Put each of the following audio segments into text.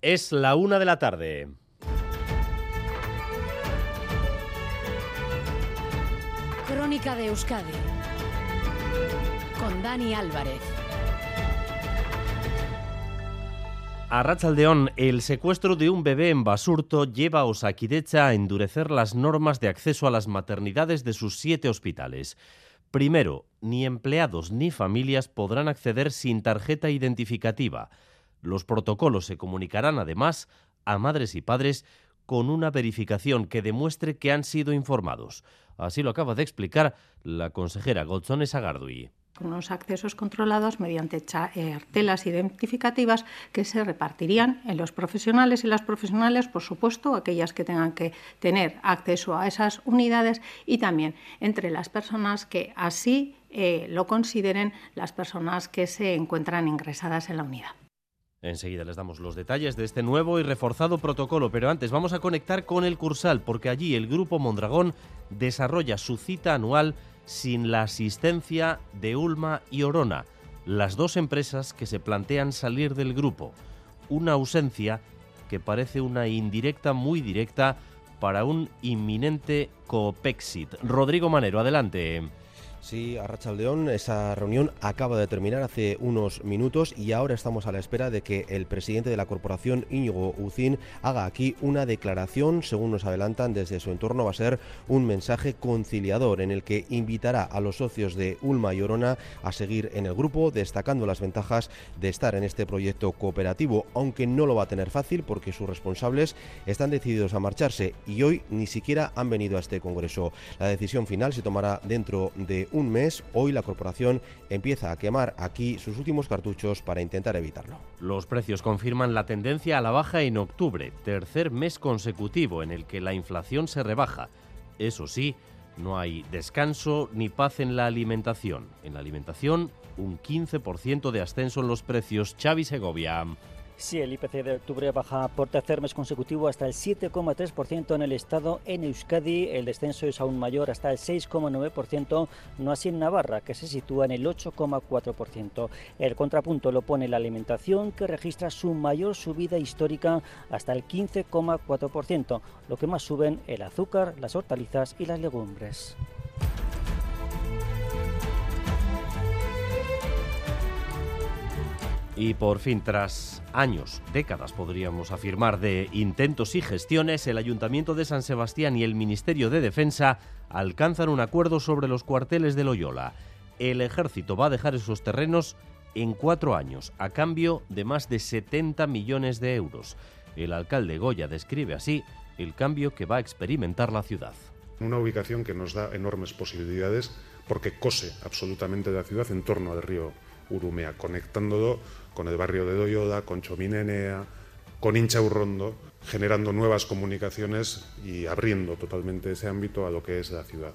Es la una de la tarde. Crónica de Euskadi con Dani Álvarez. A Rachaldeón, el secuestro de un bebé en Basurto lleva a Osakidecha a endurecer las normas de acceso a las maternidades de sus siete hospitales. Primero, ni empleados ni familias podrán acceder sin tarjeta identificativa. Los protocolos se comunicarán además a madres y padres con una verificación que demuestre que han sido informados. Así lo acaba de explicar la consejera Golzones Agardui con unos accesos controlados mediante eh, telas identificativas que se repartirían en los profesionales y las profesionales, por supuesto, aquellas que tengan que tener acceso a esas unidades y también entre las personas que así eh, lo consideren las personas que se encuentran ingresadas en la unidad. Enseguida les damos los detalles de este nuevo y reforzado protocolo, pero antes vamos a conectar con el Cursal, porque allí el Grupo Mondragón desarrolla su cita anual sin la asistencia de Ulma y Orona, las dos empresas que se plantean salir del grupo. Una ausencia que parece una indirecta muy directa para un inminente Coopexit. Rodrigo Manero, adelante. Sí, Arrachaldeón, esa reunión acaba de terminar hace unos minutos y ahora estamos a la espera de que el presidente de la corporación, Íñigo Ucín, haga aquí una declaración, según nos adelantan desde su entorno, va a ser un mensaje conciliador en el que invitará a los socios de Ulma y Orona a seguir en el grupo, destacando las ventajas de estar en este proyecto cooperativo, aunque no lo va a tener fácil porque sus responsables están decididos a marcharse y hoy ni siquiera han venido a este congreso. La decisión final se tomará dentro de un mes, hoy la corporación empieza a quemar aquí sus últimos cartuchos para intentar evitarlo. Los precios confirman la tendencia a la baja en octubre, tercer mes consecutivo en el que la inflación se rebaja. Eso sí, no hay descanso ni paz en la alimentación. En la alimentación, un 15% de ascenso en los precios. Xavi Segovia. Sí, el IPC de octubre baja por tercer mes consecutivo hasta el 7,3% en el Estado. En Euskadi el descenso es aún mayor, hasta el 6,9%, no así en Navarra, que se sitúa en el 8,4%. El contrapunto lo pone la alimentación, que registra su mayor subida histórica hasta el 15,4%. Lo que más suben el azúcar, las hortalizas y las legumbres. Y por fin, tras años, décadas podríamos afirmar, de intentos y gestiones, el Ayuntamiento de San Sebastián y el Ministerio de Defensa alcanzan un acuerdo sobre los cuarteles de Loyola. El ejército va a dejar esos terrenos en cuatro años, a cambio de más de 70 millones de euros. El alcalde Goya describe así el cambio que va a experimentar la ciudad. Una ubicación que nos da enormes posibilidades porque cose absolutamente la ciudad en torno al río Urumea, conectándolo con el barrio de Doyoda, con Chominenea, con Inchaurrondo, generando nuevas comunicaciones y abriendo totalmente ese ámbito a lo que es la ciudad.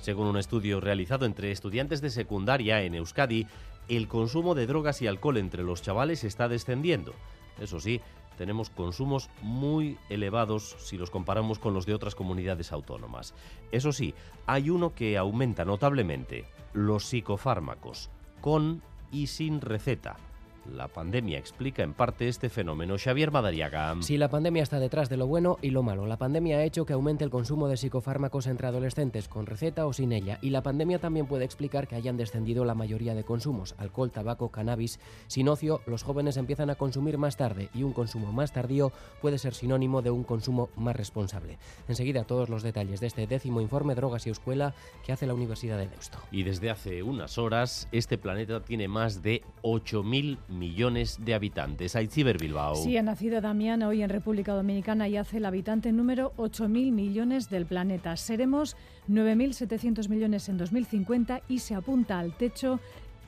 Según un estudio realizado entre estudiantes de secundaria en Euskadi, el consumo de drogas y alcohol entre los chavales está descendiendo. Eso sí, tenemos consumos muy elevados si los comparamos con los de otras comunidades autónomas. Eso sí, hay uno que aumenta notablemente, los psicofármacos, con y sin receta. La pandemia explica en parte este fenómeno. Xavier Madariaga. Sí, la pandemia está detrás de lo bueno y lo malo. La pandemia ha hecho que aumente el consumo de psicofármacos entre adolescentes, con receta o sin ella. Y la pandemia también puede explicar que hayan descendido la mayoría de consumos. Alcohol, tabaco, cannabis. Sin ocio, los jóvenes empiezan a consumir más tarde y un consumo más tardío puede ser sinónimo de un consumo más responsable. Enseguida todos los detalles de este décimo informe Drogas y Escuela que hace la Universidad de Deusto. Y desde hace unas horas, este planeta tiene más de 8.000 millones de habitantes. Aitziber Bilbao. Sí, ha nacido Damián hoy en República Dominicana y hace el habitante número 8.000 millones del planeta. Seremos 9.700 millones en 2050 y se apunta al techo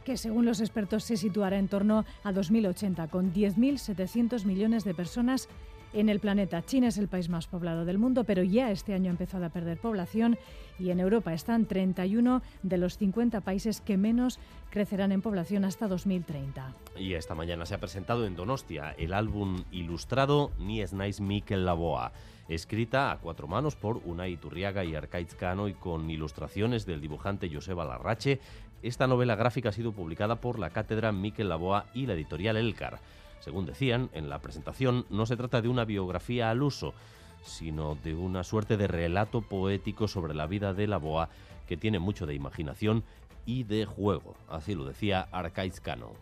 que según los expertos se situará en torno a 2080, con 10.700 millones de personas en el planeta. China es el país más poblado del mundo, pero ya este año ha empezado a perder población y en Europa están 31 de los 50 países que menos crecerán en población hasta 2030. Y esta mañana se ha presentado en Donostia el álbum ilustrado Ni es nice Mikel Laboa escrita a cuatro manos por Unai Turriaga y Arcaiz Cano y con ilustraciones del dibujante Joseba Larrache. Esta novela gráfica ha sido publicada por la cátedra Miquel Laboa y la editorial Elcar. Según decían en la presentación, no se trata de una biografía al uso, sino de una suerte de relato poético sobre la vida de la boa que tiene mucho de imaginación y de juego. Así lo decía Arcaiz Cano.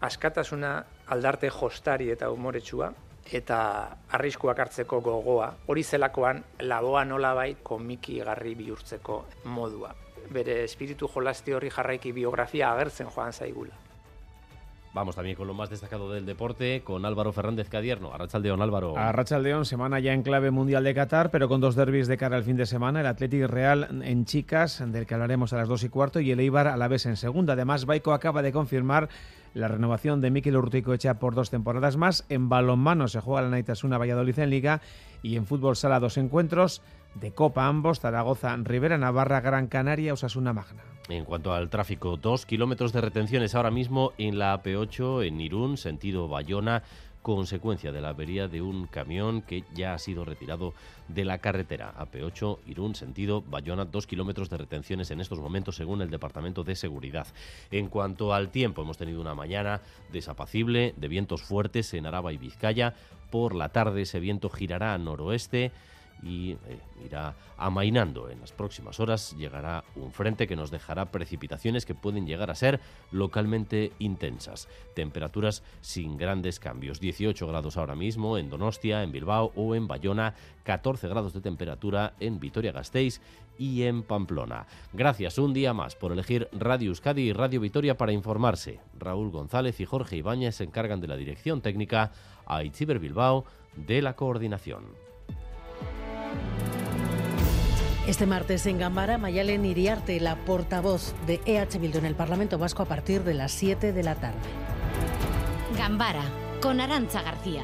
Askatasuna aldarte jostari eta umoretsua, eta arriskuak hartzeko gogoa, hori zelakoan laboa nolabai komiki garri bihurtzeko modua. Bere espiritu jolasti horri jarraiki biografia agertzen joan zaigula. Vamos también con lo más destacado del deporte, con Álvaro Fernández Cadierno. Arrachaldeón, Álvaro. Arrachaldeón, semana ya en clave mundial de Qatar, pero con dos derbis de cara al fin de semana. El Athletic Real en chicas, del que hablaremos a las dos y cuarto, y el Eibar a la vez en segunda. Además, Baico acaba de confirmar la renovación de Miquel Urtico hecha por dos temporadas más. En balonmano se juega la Naitasuna Valladolid en Liga y en fútbol sala dos encuentros de Copa ambos, Zaragoza, Rivera Navarra, Gran Canaria, Osasuna Magna. En cuanto al tráfico, dos kilómetros de retenciones ahora mismo en la AP8 en Irún, sentido Bayona, consecuencia de la avería de un camión que ya ha sido retirado de la carretera. AP8, Irún, sentido Bayona, dos kilómetros de retenciones en estos momentos según el Departamento de Seguridad. En cuanto al tiempo, hemos tenido una mañana desapacible, de vientos fuertes en Araba y Vizcaya. Por la tarde ese viento girará a noroeste y eh, irá amainando. En las próximas horas llegará un frente que nos dejará precipitaciones que pueden llegar a ser localmente intensas. Temperaturas sin grandes cambios. 18 grados ahora mismo en Donostia, en Bilbao o en Bayona. 14 grados de temperatura en Vitoria-Gasteiz y en Pamplona. Gracias un día más por elegir Radio Euskadi y Radio Vitoria para informarse. Raúl González y Jorge Ibáñez se encargan de la dirección técnica, a Itziber Bilbao de la coordinación. Este martes en Gambara, Mayalen Iriarte, la portavoz de EH Bildu en el Parlamento Vasco a partir de las 7 de la tarde. Gambara, con Arancha García.